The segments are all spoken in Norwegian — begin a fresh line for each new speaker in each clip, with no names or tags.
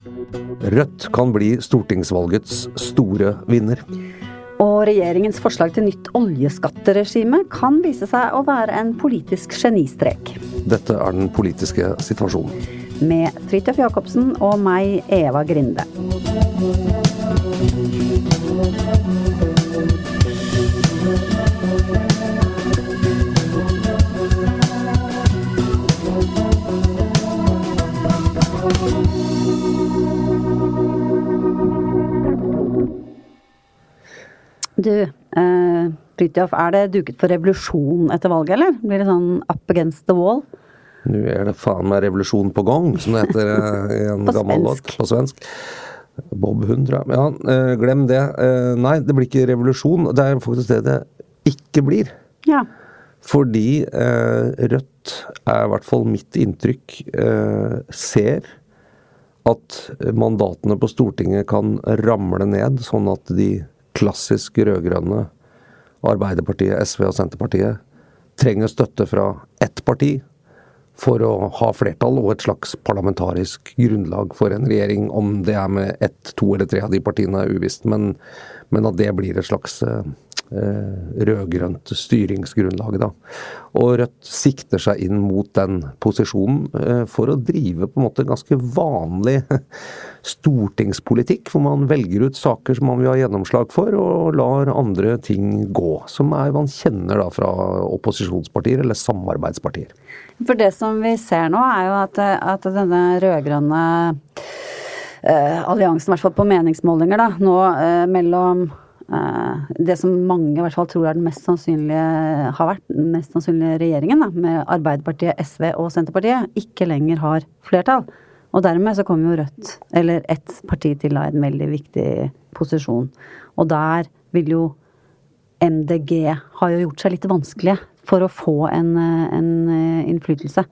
Rødt kan bli stortingsvalgets store vinner.
Og regjeringens forslag til nytt oljeskatteregime kan vise seg å være en politisk genistrek.
Dette er den politiske situasjonen.
Med Fridtjof Jacobsen og meg, Eva Grinde. Du, eh, Fridtjof, er det duket for revolusjon etter valget, eller? Blir det sånn up against the wall?
Nå er det faen meg revolusjon på gang, som det heter eh, i en gammel låt på svensk. Bob Hundra. Ja, eh, glem det. Eh, Nei, det blir ikke revolusjon. Det er faktisk det det ikke blir.
Ja.
Fordi eh, Rødt er i hvert fall mitt inntrykk eh, ser at mandatene på Stortinget kan ramle ned, sånn at de klassisk rød-grønne, Arbeiderpartiet, SV og Senterpartiet, trenger støtte fra ett parti for å ha flertall og et slags parlamentarisk grunnlag for en regjering. Om det er med ett, to eller tre av de partiene er uvisst, men, men at det blir et slags eh, rød-grønt styringsgrunnlag. Da. Og Rødt sikter seg inn mot den posisjonen eh, for å drive på en måte ganske vanlig stortingspolitikk, hvor man velger ut saker som man vil ha gjennomslag for, og lar andre ting gå. Som er, man kjenner da fra opposisjonspartier eller samarbeidspartier.
For det som vi ser nå, er jo at, at denne rød-grønne eh, alliansen, i hvert fall på meningsmålinger, da, nå eh, mellom eh, det som mange i hvert fall tror er den mest sannsynlige, har vært den mest sannsynlige regjeringen, da, med Arbeiderpartiet, SV og Senterpartiet, ikke lenger har flertall. Og dermed så kommer jo Rødt, eller ett parti til, i en veldig viktig posisjon. Og der vil jo MDG har jo gjort seg litt vanskelige for å få en, eh, en eh, innflytelse.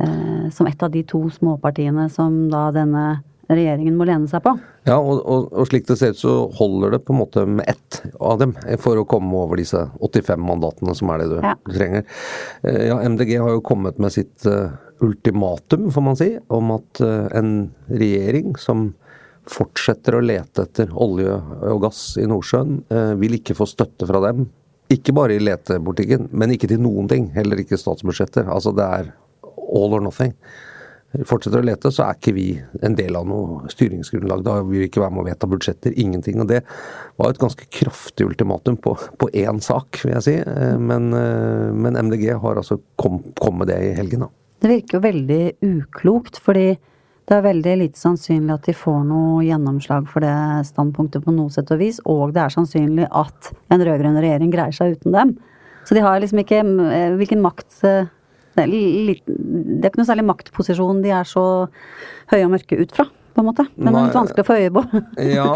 Eh, som et av de to småpartiene som da denne regjeringen må lene seg på.
Ja, og, og, og slik det ser ut, så holder det på en måte med ett av dem for å komme over disse 85 mandatene som er det du
Ja.
trenger. Eh, Ja, MDG har jo kommet med sitt eh, ultimatum, får man si, om at eh, en regjering som fortsetter å lete etter olje og gass i Nordsjøen, vil ikke få støtte fra dem. Ikke bare i letepolitikken, men ikke til noen ting. Heller ikke statsbudsjetter. Altså det er all or nothing. Fortsetter å lete, så er ikke vi en del av noe styringsgrunnlag. Da vil vi ikke være med å vedta budsjetter. Ingenting. Og det var et ganske kraftig ultimatum på, på én sak, vil jeg si. Eh, Men, eh, men MDG har altså kommet kom med det i helgen, da.
Det virker jo veldig uklokt, fordi det er veldig lite sannsynlig at de får noe gjennomslag for det standpunktet på noe sett og vis, og det er sannsynlig at en rød-grønn regjering greier seg uten dem. Så de har liksom ikke eh, Hvilken makt eh, det er, det ikke noe særlig maktposisjon de er så høye og mørke ut fra. på en måte. Den er litt vanskelig å få øye på.
Ja,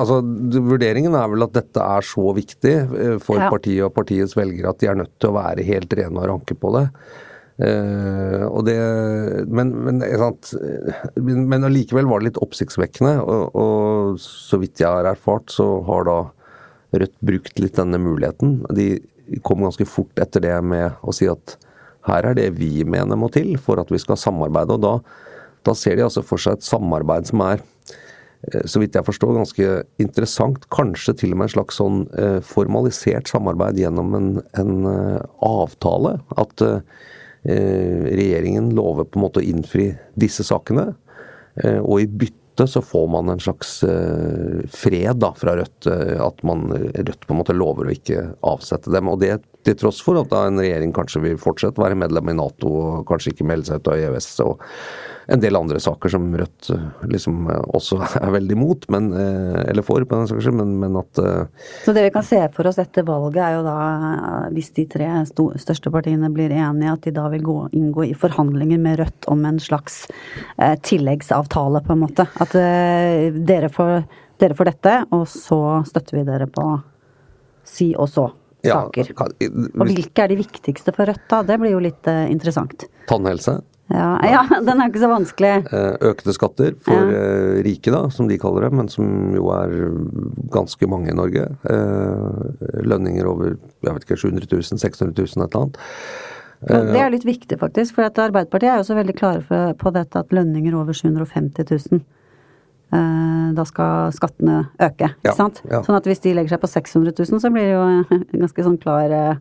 altså Vurderingen er vel at dette er så viktig eh, for
Ja.
partiet og partiets velgere at de er nødt til å være helt rene og ranke på det. Uh, og det men, men, sant, men, men allikevel var det litt oppsiktsvekkende. Og, og så vidt jeg har erfart, så har da Rødt brukt litt denne muligheten. De kom ganske fort etter det med å si at her er det vi mener må til for at vi skal samarbeide. Og da, da ser de altså for seg et samarbeid som er eh, så vidt jeg forstår, ganske interessant. Kanskje til og med en slags sånn eh, formalisert samarbeid gjennom en, en eh, avtale. At regjeringen lover på en måte å innfri disse sakene. Og i bytte så får man en slags eh, fred da fra Rødt. eh, at man, Rødt på en måte lover å ikke avsette dem. Og det til tross for at da en regjering kanskje vil fortsette å være medlem i Nato og kanskje ikke melde seg ut av EØS. og en del andre saker som Rødt eh, liksom eh, også er veldig imot, men, eh, eller for, på den saks skyld, men, men at
Så det vi kan se for oss etter valget, er jo da, hvis de tre største partiene blir enige, at de da vil gå, inngå i forhandlinger med Rødt om en slags eh, tilleggsavtale, på en måte. At eh, dere, får, dere får dette, og så støtter vi dere på si og så
ja,
saker.
hvis,
Og hvilke er de viktigste for Rødt, da? Det blir jo litt eh, interessant.
Tannhelse.
Ja, ja, den er ikke så vanskelig.
eh, Økte skatter for ja. rike, da, som de kaller det, men som jo er ganske mange i Norge. Eh, Lønninger over jeg vet ikke, 700 000, 600 000, et eller annet.
Det er litt viktig, faktisk. For at Arbeiderpartiet er jo så veldig klare på dette at lønninger over 750 000 eh, da skal skattene øke. Ikke sant?
ja.
Sånn at hvis de legger seg på 600 000, så blir det jo ganske sånn klar eh,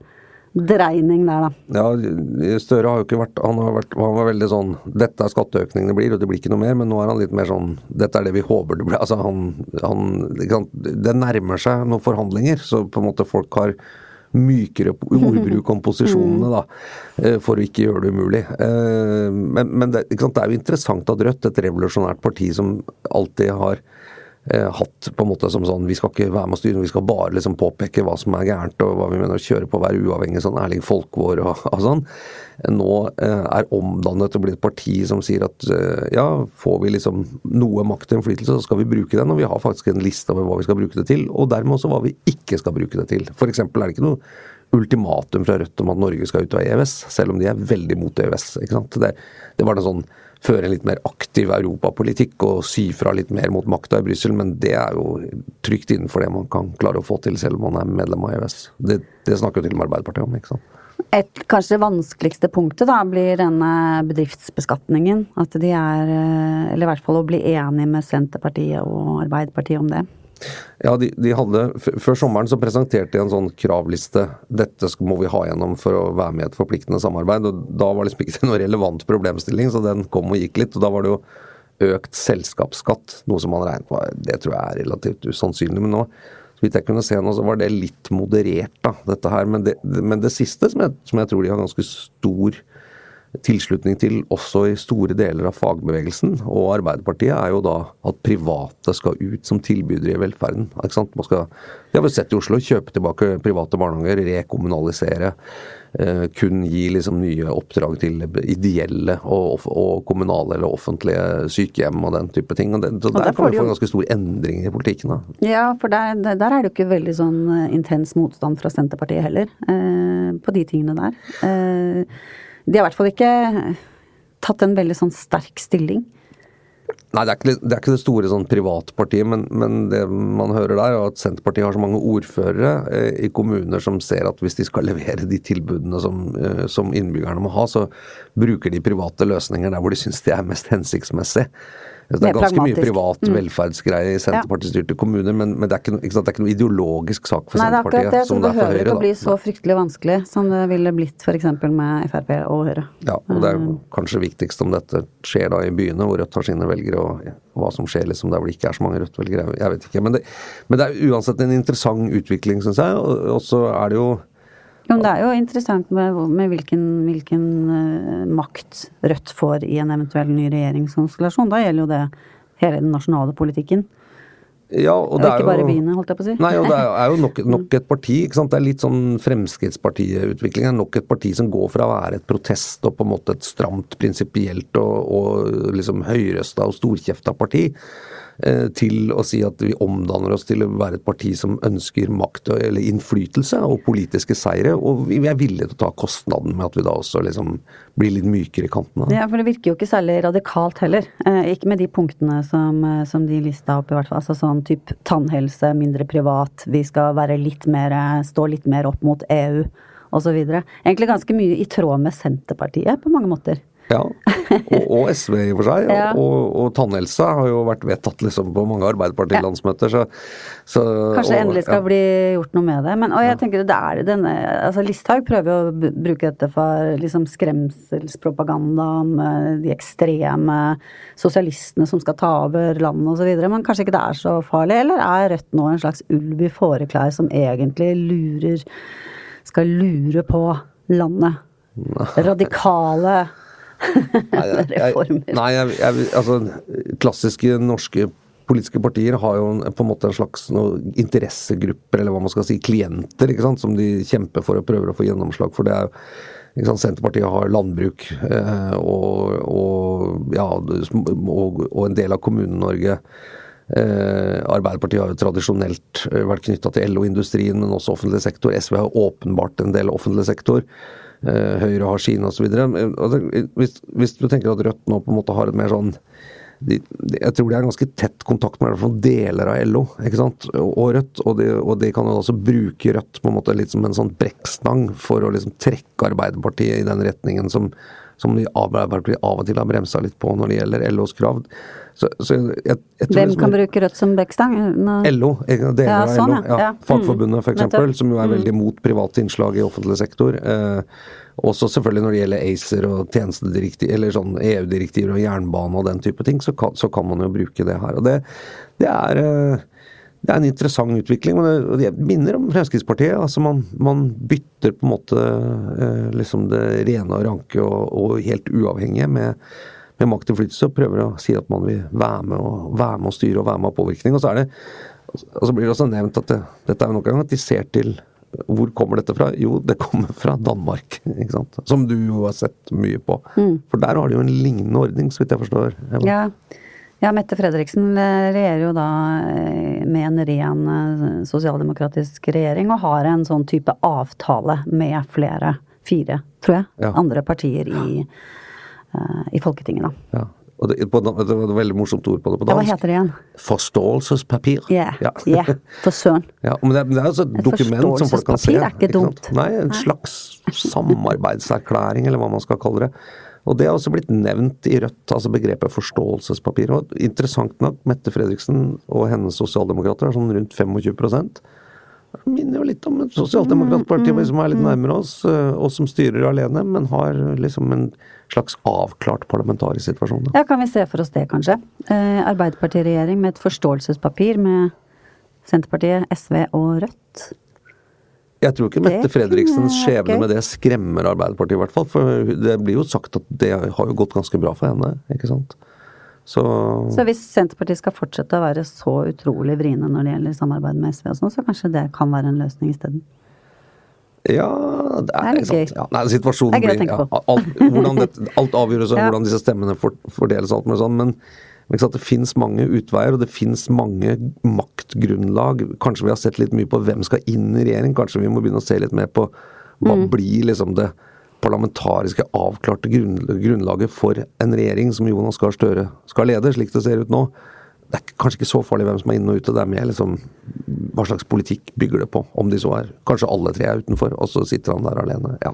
dreining der, da.
Ja, Støre har jo ikke vært Han, har vært, han var veldig sånn Dette er skatteøkningene blir, og det blir ikke noe mer. Men nå er han litt mer sånn Dette er det vi håper det blir. Altså, han, han Det nærmer seg noen forhandlinger, så på en måte folk har mykere ordbruk om posisjonene, da. eh, For å ikke gjøre det umulig. Eh, Men, men det, det er jo interessant at Rødt, et revolusjonært parti som alltid har hatt på en måte som sånn Vi skal ikke være med å styre, vi skal bare liksom påpeke hva som er gærent og hva vi mener å kjøre på, være uavhengig, sånn Erling Folkvår og, og sånn. Nå eh, er omdannet å bli et parti som sier at eh, ja, får vi liksom noe makt og innflytelse, så skal vi bruke den. Og vi har faktisk en liste over hva vi skal bruke det til, og dermed også hva vi ikke skal bruke det til. For eksempel er det ikke noe ultimatum fra Rødt om at Norge skal ut av EØS, selv om de er veldig mot EØS. ikke sant? Det, det var en sånn føre en litt mer aktiv europapolitikk og si fra litt mer mot makta i Brussel, men det er jo trygt innenfor det man kan klare å få til selv om man er medlem av EØS. Det, det snakker jo til og med Arbeiderpartiet om, ikke sant.
Et, kanskje det vanskeligste punktet da blir denne bedriftsbeskatningen. At de er eh, Eller i hvert fall å bli enige med Senterpartiet og Arbeiderpartiet om det.
Ja, de, de hadde, Før sommeren så presenterte de en sånn kravliste. Dette må vi ha gjennom for å være med i et forpliktende samarbeid. og Da var liksom ikke det noe relevant problemstilling, så den kom og gikk litt. og Da var det jo økt selskapsskatt, noe som man regnet på Det tror jeg er relativt usannsynlig. Men nå, så vidt jeg kunne se nå, så var det litt moderert, da, dette her. Men det, men det siste, som jeg, som jeg tror de har ganske stor tilslutning til også i store deler av fagbevegelsen og Arbeiderpartiet, er jo da at private skal ut som tilbydere i velferden. Ikke sant? Man skal, det har vi sett i Oslo. Kjøpe tilbake private barnehager, rekommunalisere. Eh, kun gi liksom nye oppdrag til ideelle og, og kommunale eller offentlige sykehjem og den type ting. Og det,
Og der
kan vi få en ganske stor endring i politikken. da.
Ja, for der, der der er det jo ikke veldig sånn eh, intens motstand fra Senterpartiet heller, eh, på de tingene der. Eh, de har i hvert fall ikke tatt en veldig sånn sterk stilling.
Nei, det er ikke det, er ikke det store sånn privatpartiet, men, men det man hører der, er at Senterpartiet har så mange ordførere eh, i kommuner som ser at hvis de skal levere de tilbudene som, eh, som innbyggerne må ha, så bruker de private løsninger der hvor de syns de er mest hensiktsmessig. Det er ganske mye privat
Mm.
velferdsgreie i Senterpartistyrte kommuner, men, men det, er ikke, ikke sant, det er ikke noe ideologisk sak for
Nei, er
Senterpartiet.
det,
som
det
det er for Høyre.
ikke å bli så fryktelig vanskelig som det ville blitt f.eks. med Frp og Høyre.
Ja, og det er
Mm.
kanskje viktigst om dette skjer da i byene, hvor Rødt har sine velgere, og ja, hva som skjer liksom der hvor det ikke er så mange Rødt-velgere. Jeg vet ikke. Men det, men det er uansett en interessant utvikling, syns jeg. Og, og så er det jo
Jo, det er jo interessant med, med hvilken, hvilken eh, makt Rødt får i en eventuell ny regjeringskonstellasjon. Da gjelder jo det hele den nasjonale politikken.
Ja, og det er
ikke bare
jo
byene, holdt jeg på å si.
Nei, og det er er jo nok, nok et parti. ikke sant? Det er litt sånn Fremskrittspartiet-utvikling. Nok et parti som går fra å være et protest og på en måte et stramt, prinsipielt og, og liksom høyrøsta og storkjefta parti, til å si at vi omdanner oss til å være et parti som ønsker makt eller innflytelse og politiske seire. Og vi er villige til å ta kostnaden med at vi da også liksom blir litt mykere i kantene.
Ja, for det virker jo ikke særlig radikalt heller. Eh, ikke med de punktene som, eh, som de lista opp, i hvert fall. Altså sånn type tannhelse, mindre privat, vi skal være litt mer, eh, stå litt mer opp mot EU, osv. Egentlig ganske mye i tråd med Senterpartiet, på mange måter.
Ja, og, og SV i og for seg.
Ja.
Og, og tannhelse har jo vært vedtatt liksom på mange Arbeiderparti-landsmøter. Så, så,
Kanskje
det
endelig skal
ja.
bli gjort noe med det. Men, og jeg tenker det er denne altså Listhaug prøver å bruke dette for liksom skremselspropaganda om de ekstreme sosialistene som skal ta over landet osv. Men kanskje ikke det er så farlig? Eller er Rødt nå en slags ulv i fåreklær som egentlig lurer Skal lure på landet? Radikale
Nei, jeg- jeg-. Nei, jeg, altså klassiske norske politiske partier har jo på en måte en slags noe interessegrupper, eller hva man skal si, klienter, ikke sant, som de kjemper for og prøver å få gjennomslag for. Det er jo Senterpartiet har landbruk eh, og, og, ja, og, og en del av Kommune-Norge. Eh, Arbeiderpartiet har jo tradisjonelt eh, vært knytta til LO-industrien, men også offentlig sektor. SV har åpenbart en del offentlig sektor. Eh, Høyre har sine osv. Hvis, hvis du tenker at Rødt nå på en måte har et mer sånn de, de, Jeg tror de er ganske tett kontakt med deler av LO ikke sant? og Rødt. Og de, og de kan jo også bruke Rødt på en måte litt som en sånn brekkstang for å liksom trekke Arbeiderpartiet i den retningen som, som de Arbeiderpartiet av og til har bremsa litt på når det gjelder LOs krav. Så, så jeg, jeg,
Hvem
kan
kan bruke Rødt som bekkstang?
LO, deler
Ja,
av
sånn,
LO.
ja.
Ja,
Fagforbundet
Fagforbundet
Mm.
som jo er veldig mot private innslag i offentlig sektor. Eh, også selvfølgelig når det gjelder ACER og tjenestedirektiv, eller sånn EU-direktiver og jernbane og den type ting, så kan, så kan man jo bruke det her. Og det, det er eh, det er en interessant utvikling, men det, og minner om Fremskrittspartiet. altså Man, man bytter på en måte eh, liksom det rene og ranke og, og helt uavhengige med, med maktinnflytelse, og prøver å si at man vil være med og, være med og styre og være med på påvirkning. Og så er det og så blir det også nevnt at det, dette er jo nok en gang at de ser til hvor kommer dette fra? Jo, det kommer fra Danmark, ikke sant. Som du jo har sett mye på. For der har de jo en lignende ordning, så vidt jeg forstår. Eva.
Ja. Ja, Mette Fredriksen regjerer jo da eh, med en ren eh, sosialdemokratisk regjering, og har en sånn type avtale med flere, fire, tror jeg,
Ja.
andre partier i, eh, i Folketinget, da.
Ja. Og det, på, det var et veldig morsomt ord på det på dansk.
Ja, hva heter det igjen?
Forståelsespapir.
Ja,
Ja.
yeah. for søren.
Ja, men det, er- det er altså et,
Et
dokument som folk kan se.
forståelsespapir er ikke dumt.
Ikke Nei, en slags samarbeidserklæring, eller hva man skal kalle det. Og det har også blitt nevnt i Rødt, altså begrepet forståelsespapir. Og interessant nok, Mette Fredriksen og hennes sosialdemokrater er sånn rundt 25 det minner jo litt om et sosialdemokratparti som er litt nærmere oss, eh, og som styrer alene, men har liksom en slags avklart parlamentarisk situasjon. Da.
Ja, kan vi se for oss det, kanskje? Eh, Arbeiderpartiregjering med et forståelsespapir med Senterpartiet, SV og Rødt.
Jeg tror ikke Mette Fredriksens skjebne med det skremmer Arbeiderpartiet, i hvert fall. For det blir jo sagt at det har jo gått ganske bra for henne, ikke sant. Så,
Så hvis Senterpartiet skal fortsette å være så utrolig vriene når det gjelder samarbeid med SV og sånn, så kanskje det kan være en løsning isteden.
ja det er,
Det er gøy.
Ja, nei, situasjonen
Det er gøy å
blir
tenke
ja, alt, det, alt avgjøres av
Ja.
hvordan disse stemmene fordeles alt med sånn, men det fins mange utveier, og det fins mange maktgrunnlag. Kanskje vi har sett litt mye på hvem skal inn i regjering. Kanskje vi må begynne å se litt mer på hva
Mm.
blir liksom det parlamentariske avklarte grunnlaget for en regjering som Jonas Gahr Støre skal lede, slik det ser ut nå. Det er kanskje ikke så farlig hvem som er inne og ute, det er mer liksom hva slags politikk bygger det på, om de så er Kanskje alle tre er utenfor, og så sitter han der alene. Ja.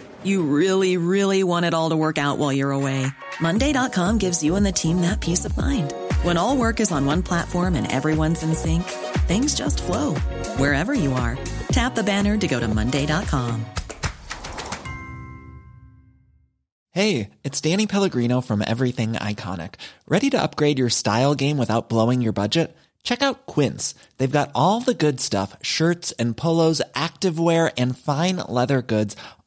You really, really want it all to work out while you're away. Monday.com gives you and the team that peace of mind. When all work is on one platform and everyone's in sync, things just flow wherever you are. Tap the banner to go to Monday.com.
Hey, it's Danny Pellegrino from Everything Iconic. Ready to upgrade your style game without blowing your budget? Check out Quince. They've got all the good stuff shirts and polos, activewear, and fine leather goods,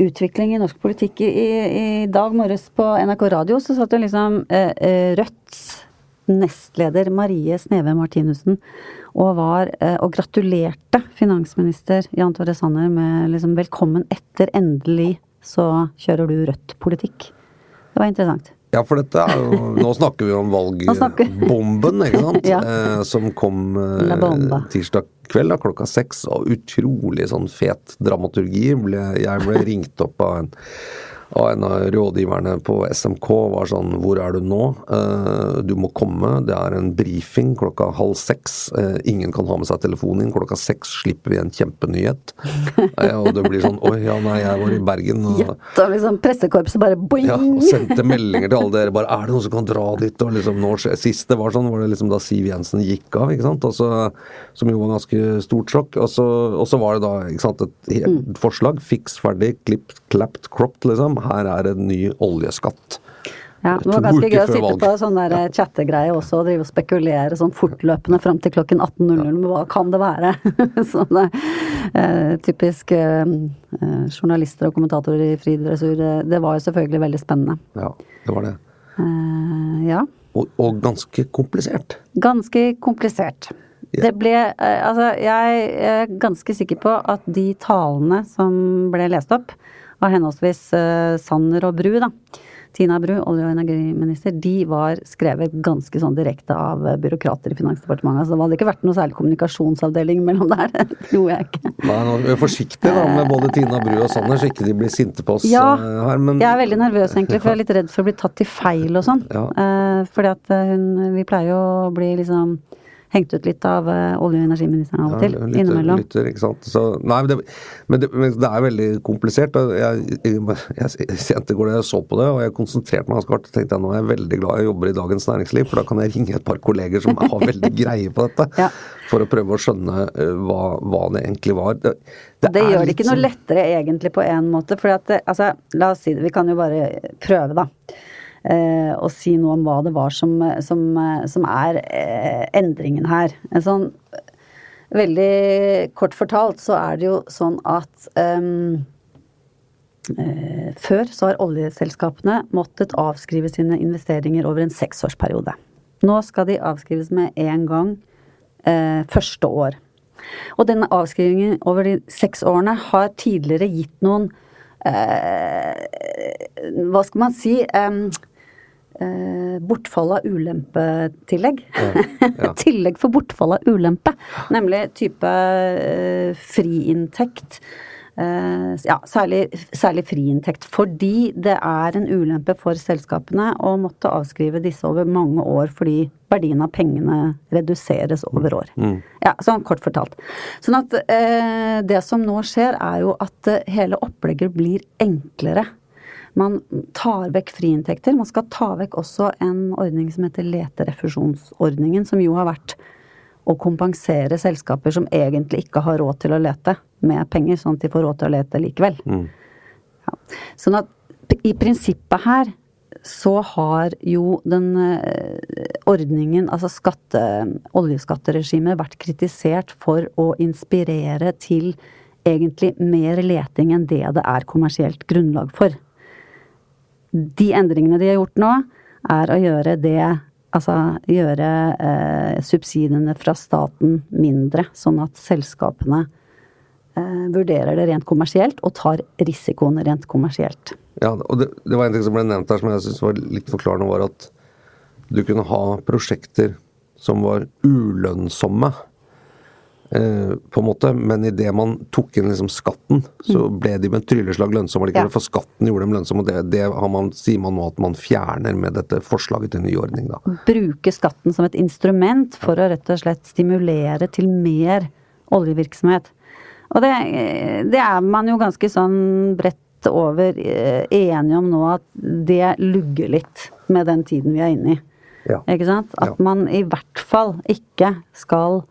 utvikling i norsk politikk. I, i, dag morges på NRK Radio så satt jo liksom eh, eh, Rødts nestleder Marie Sneve Martinussen og var eh, og gratulerte finansminister Jan Tore Sanner med liksom 'velkommen etter, endelig så kjører du Rødt-politikk'. Det var interessant.
Ja, for dette er jo Nå snakker vi om valgbomben, ikke sant?
Ja.
eh, som kom eh, tirsdag kveld da, klokka seks. Og utrolig sånn fet dramaturgi. Ble, jeg ble ringt opp av en, av en av rådgiverne på SMK. Var sånn Hvor er du nå? Eh, du må komme. Det er en brifing klokka halv seks. Eh, ingen kan ha med seg telefonen inn. Klokka seks slipper vi en kjempenyhet. eh, og det blir sånn Oi, ja, nei, jeg var i Bergen. og
Gjett, og liksom pressekorpset bare boing!
ja, og sendte meldinger til alle dere. bare, Er det noen som kan dra dit? og liksom, nå, skje- Sist det var sånn, var det liksom da Siv Jensen gikk av, ikke sant? Så, som jo var ganske stort sjokk. Og så, og så var det da sant, et helt forslag. Fiks ferdig, klipt, clapped, cropped, liksom. Her er en ny oljeskatt.
Ja, det var ganske gøy å sitte
valg.
på sånn der chattegreie også og drive og spekulere sånn fortløpende fram til klokken 18.00 med hva kan det være? sånn eh, typisk eh, eh, journalister og kommentatorer i friidrettsur. eh, Det var jo selvfølgelig veldig spennende.
Ja, det var det.
Eh, ja.
Og, og ganske komplisert.
Ganske komplisert.
Yeah.
Det ble eh, Altså, jeg er ganske sikker på at de talene som ble lest opp av henholdsvis eh, Sanner og Bru, da. Tina Bru, olje- og energiminister, de var skrevet ganske sånn direkte av eh, byråkrater i Finansdepartementet. Så det hadde ikke vært noe særlig kommunikasjonsavdeling mellom der, tror jeg ikke.
Nei, nå er vi forsiktige da, med både Tina Bru og Sanner, så ikke de blir sinte på oss
Ja,
eh, her. Men
Jeg er veldig nervøs egentlig, for jeg er litt redd for å bli tatt i feil og sånn.
Ja.
Eh, fordi at hun Vi pleier jo å bli liksom hengt ut litt av eh, olje- og energiministeren av og til.
Ja, lytter,
innimellom.
lytter, ikke sant. Så, nei, men det, men, det, men det er veldig komplisert. Jeg, jeg, jeg, kjente i går da jeg så på det, og jeg konsentrerte meg ganske hardt. tenkte jeg nå er jeg veldig glad jeg jobber i Dagens Næringsliv, for da kan jeg ringe et par kolleger som har veldig greie på dette.
Ja.
For å prøve å skjønne eh, hva, hva det egentlig var. Det,
Det, gjør det ikke noe
sånn-
lettere egentlig på en måte. For altså, la oss si det, vi kan jo bare prøve, da. Eh, og si noe om hva det var som, som, som er eh, endringen her. En sånn Veldig kort fortalt så er det jo sånn at um, eh, før så har oljeselskapene måttet avskrive sine investeringer over en seksårsperiode. Nå skal de avskrives med én gang eh, første år. Og denne avskrivingen over de seks årene har tidligere gitt noen eh, Hva skal man si eh, Bortfall av ulempetillegg.
ja.
Tillegg for bortfall av ulempe. Nemlig type eh, friinntekt. Eh, ja, særlig, særlig friinntekt. Fordi det er en ulempe for selskapene å måtte avskrive disse over mange år fordi verdien av pengene reduseres over år. Ja, sånn kort fortalt. Sånn at eh, det som nå skjer, er jo at eh, hele opplegget blir enklere. Man tar vekk friinntekter. Man skal ta vekk også en ordning som heter leterefusjonsordningen, som jo har vært å kompensere selskaper som egentlig ikke har råd til å lete med penger, sånn at de får råd til å lete likevel. Ja. Sånn at i prinsippet her så har jo den eh, ordningen, altså skatte, oljeskatteregimet, vært kritisert for å inspirere til egentlig mer leting enn det det er kommersielt grunnlag for. De endringene de har gjort nå, er å gjøre det Altså gjøre eh, subsidiene fra staten mindre, sånn at selskapene eh, vurderer det rent kommersielt og tar risikoen rent kommersielt.
Ja, og det, det var en ting som ble nevnt her som jeg synes var litt forklarende, var at du kunne ha prosjekter som var ulønnsomme. Eh, på en måte, Men idet man tok inn liksom skatten, så
Mm.
ble de med et trylleslag lønnsomme.
Ja.
For skatten gjorde dem lønnsomme, og det, det har man, sier man nå at man fjerner med dette forslaget til ny ordning. da.
Bruke skatten som et instrument for å rett og slett stimulere til mer oljevirksomhet. Og det, det er man jo ganske sånn bredt over eh, enige om nå at det lugger litt med den tiden vi er inne i.
Ja.
Ikke sant? At
Ja.
man i hvert fall ikke skal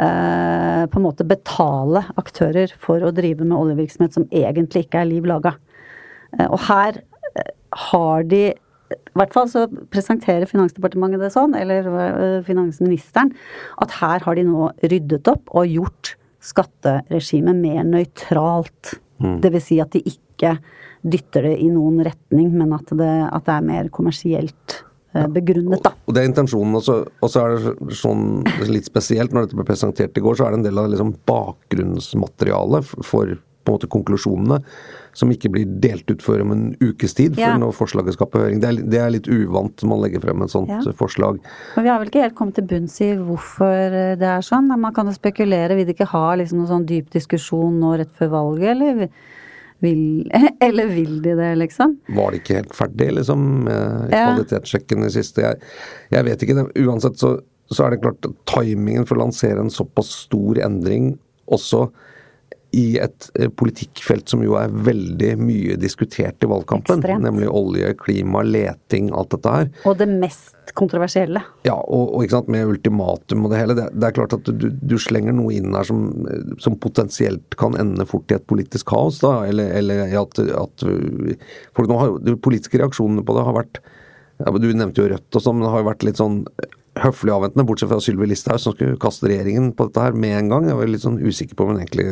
eh, på en måte betale aktører for å drive med oljevirksomhet som egentlig ikke er liv laga. Eh, og her eh, har de i hvert fall så presenterer Finansdepartementet det sånn, eller finansministeren, at her har de nå ryddet opp og gjort skatteregimet mer nøytralt. Det vil si at de ikke dytter det i noen retning, men at det, at det er mer kommersielt begrunnet, da.
Og det er intensjonen. Og så, og så er det sånn litt spesielt, når dette ble presentert i går, så er det en del av liksom bakgrunnsmaterialet for på en måte konklusjonene som ikke blir delt ut før om en ukes tid, for
Ja.
når forslaget skal på høring. Det er, det er litt uvant når man legger frem et sånt
Ja.
eh, forslag.
Men vi har vel ikke helt kommet til bunns i hvorfor eh, det er sånn. Man kan jo spekulere. Vil de ikke ha liksom noen sånn dyp diskusjon nå rett før valget, eller vil, eller vil de det, liksom?
Var det ikke helt ferdig, liksom, kvalitetssjekken i siste? Jeg, jeg vet ikke. det. Uansett så, så er det klart timingen for å lansere en såpass stor endring, også i et eh, politikkfelt som jo er veldig mye diskutert i valgkampen,
Ekstremt.
nemlig olje, klima, leting, alt dette her.
Og det mest kontroversielle.
Ja, og, og ikke sant, med ultimatum og det hele. Det, det er klart at du, du slenger noe inn her som, som potensielt kan ende fort i et politisk kaos, da. Eller, eller at, at For nå har jo de politiske reaksjonene på det har vært ja, Du nevnte jo Rødt og sånn, men det har jo vært litt sånn høflig avventende, bortsett fra Sylvi Listhaug som skulle kaste regjeringen på dette her med en gang. Jeg var litt sånn usikker på om hun egentlig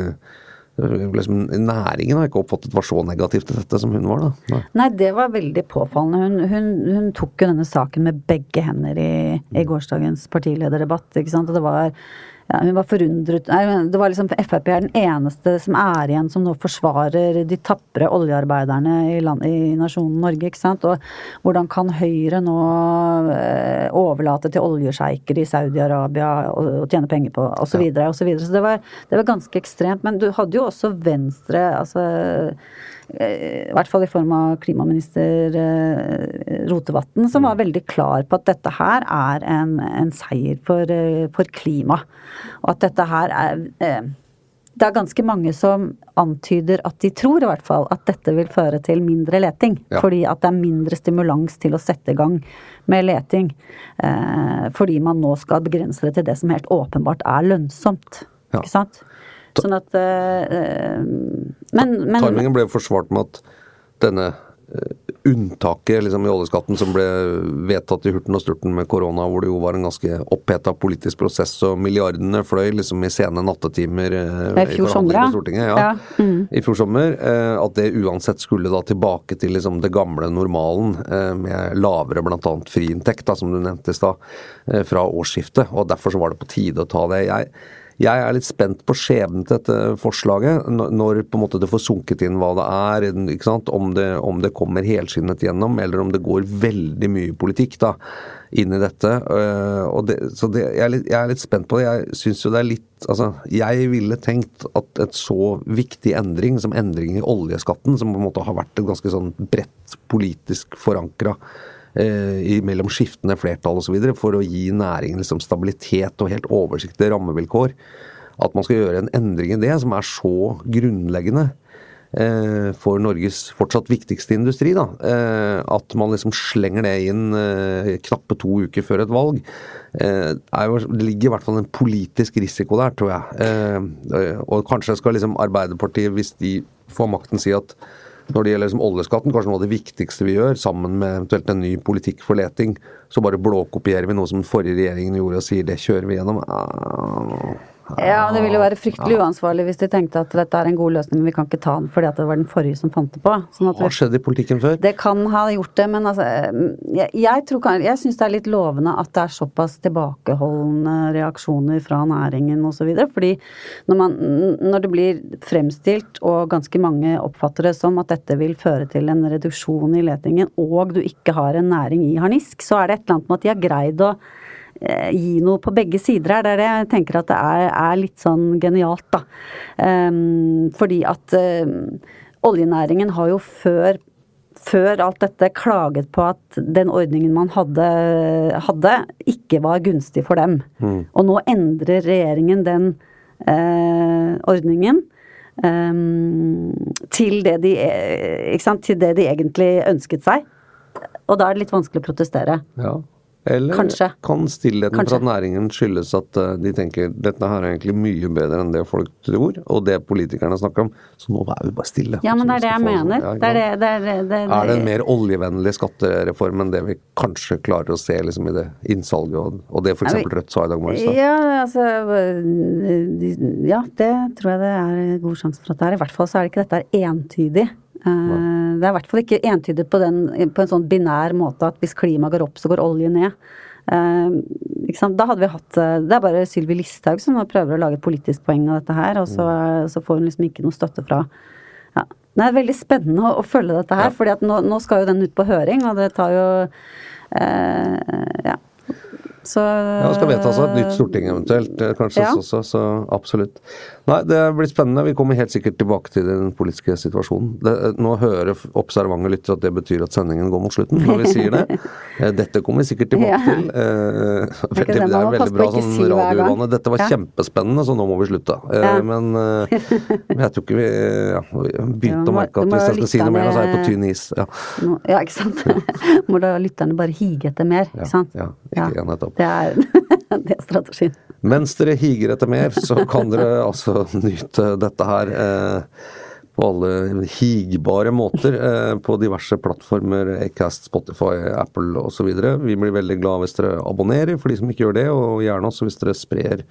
liksom, Næringen har ikke oppfattet var så negativ til dette som hun var, da. Nei.
Nei, det var veldig påfallende. Hun, hun, hun tok jo denne saken med begge hender i, i gårsdagens partilederdebatt. ikke sant? Og det var ja, hun var forundret Nei, det var liksom Frp er den eneste som er igjen som nå forsvarer de tapre oljearbeiderne i, land, i nasjonen Norge. ikke sant? Og hvordan kan Høyre nå eh, overlate til oljesjeiker i Saudi-Arabia å å tjene penger på, osv. Så, videre, og så, videre. så det var, det var ganske ekstremt. Men du hadde jo også Venstre, altså i hvert fall i form av klimaminister eh, Rotevatn, som var veldig klar på at dette her er en, en seier for, eh, for klima. Og at dette her er eh, Det er ganske mange som antyder at de tror i hvert fall at dette vil føre til mindre leting.
Ja.
Fordi at det er mindre stimulans til å sette i gang med leting. Eh, fordi man nå skal begrense det til det som helt åpenbart er lønnsomt.
Ja.
Ikke sant? Sånn at eh, Men, men
Timingen ble forsvart med at denne eh, unntaket liksom, i oljeskatten som ble vedtatt i hurten og sturten med korona, hvor det jo var en ganske oppheta politisk prosess, og milliardene fløy liksom i sene nattetimer
I fjor sommer, ja.
Ja,
mm.
I fjor sommer. At det uansett skulle da tilbake til liksom det gamle normalen, med lavere bl.a. friinntekt, da, som du nevnte i stad, fra årsskiftet. Og derfor så var det på tide å ta det. Jeg jeg er litt spent på skjebnen til dette forslaget, når- på en måte det får sunket inn hva det er? Om, det, om det kommer helskinnet gjennom, eller om det går veldig mye politikk da, inn i dette. øh, det, så det, jeg, er litt, jeg er litt spent på det. Jeg syns jo det er litt Altså, jeg ville tenkt at et så viktig endring som endring i oljeskatten, som på en måte har vært et ganske sånn bredt politisk forankra eh, mellom skiftende flertall osv. for å gi næringen liksom stabilitet og helt oversiktlige rammevilkår. At man skal gjøre en endring i det som er så grunnleggende eh, for Norges fortsatt viktigste industri. Da. Eh, at man liksom slenger det inn eh, knappe to uker før et valg. Eh, jo, det ligger i hvert fall en politisk risiko der, tror jeg. Og kanskje skal liksom Arbeiderpartiet, hvis de får makten, si at når det gjelder liksom oljeskatten, kanskje noe av det viktigste vi gjør, sammen med eventuelt en ny politikk for leting, så bare blåkopierer vi noe som den forrige regjeringen gjorde og sier det kjører vi gjennom. Ah,
Ja, det ville jo være fryktelig uansvarlig hvis de tenkte at dette er en god løsning, men vi kan ikke ta den fordi at det var den forrige som fant det på. Sånn
Hva skjedde i politikken før?
det kan ha gjort det, men altså Jeg, jeg, tror jeg syns det er litt lovende at det er såpass tilbakeholdne reaksjoner fra næringen osv. Fordi når, man, når det blir fremstilt, og ganske mange oppfatter det som at dette vil føre til en reduksjon i letingen, og du ikke har en næring i harnisk, så er det et eller annet med at de har greid å gi noe på begge sider her. Det er det jeg tenker at det er, er litt sånn genialt, da. Um, fordi at um, oljenæringen har jo før før alt dette klaget på at den ordningen man hadde, hadde ikke var gunstig for dem. Mm. Og nå endrer regjeringen den eh, ordningen eh, til, det de, til det de egentlig ønsket seg. Og da er det litt vanskelig å protestere.
Ja. Eller
Kanskje.
kan stillheten fra næringen skyldes at uh, de tenker dette her er egentlig mye bedre enn det folk tror, og det politikerne snakker om, så nå er vi bare stille.
Ja, men det er det jeg mener. Ja, det er, det, det er, det,
er, det en mer oljevennlig skattereform enn det vi kanskje klarer å se liksom, i det innsalget, og, og det f.eks. Rødt sa i dag morges?
Ja, altså Ja, det tror jeg det er god sjanse for at det er. I hvert fall så er det ikke dette er entydig. Uh, det er i hvert fall ikke entydig på, den, på, en sånn binær måte at hvis klimaet går opp, så går olje ned. Uh, da hadde vi hatt uh, Det er bare Sylvi Listhaug som prøver å lage et politisk poeng av dette her, og så, mm. så får hun liksom ikke noe støtte fra ja. Det er veldig spennende å, å følge dette her, ja. at nå, nå, skal jo den ut på høring, og det tar jo Ja. Så
Ja, det skal vedtas av et nytt storting eventuelt, eh, kanskje ja. også, så absolutt. Nei, det blir spennende. Vi kommer helt sikkert tilbake til den politiske situasjonen. Det, nå hører observante lyttere at det betyr at sendingen går mot slutten når vi sier det. Eh, dette kommer vi sikkert tilbake ja. til. Eh, veldig, det er veldig bra sånn radiovane. Dette var ja. kjempespennende, så nå må vi slutte. Ja. Men, men, jeg tror ikke vi ja, begynte å merke at hvis jeg skal si noe mer, så er jeg på tynn is.
Ja, ikke sant. må da lytterne bare hige etter mer, ikke sant.
Ja, ikke nettopp.
Det er, det er strategien.
Mens dere higer etter mer, så kan dere altså nyte dette her eh, på alle higbare måter eh, på diverse plattformer, Acast, Spotify, Apple osv. Vi blir veldig glad hvis dere abonnerer, for de som ikke gjør det, og gjerne også hvis dere sprer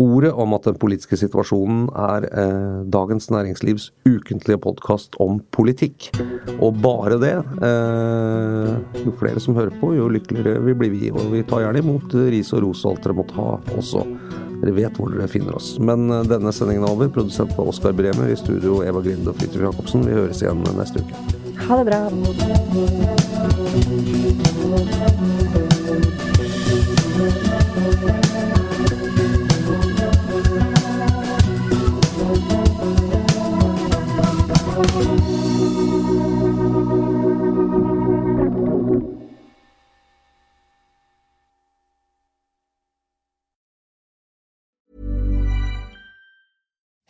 ordet om at den politiske situasjonen er eh, Dagens Næringslivs ukentlige podkast om politikk. Og bare det. Eh, jo flere som hører på, jo lykkeligere vi blir vi. Og vi tar gjerne imot ris og ros og alt dere måtte ha også. Dere vet hvor dere finner oss. Men eh, denne sendingen er over. Produsent var Oskar Bremer. I studio Eva Grinde og Fridtjof Jacobsen. Vi høres igjen neste uke.
Ha det bra.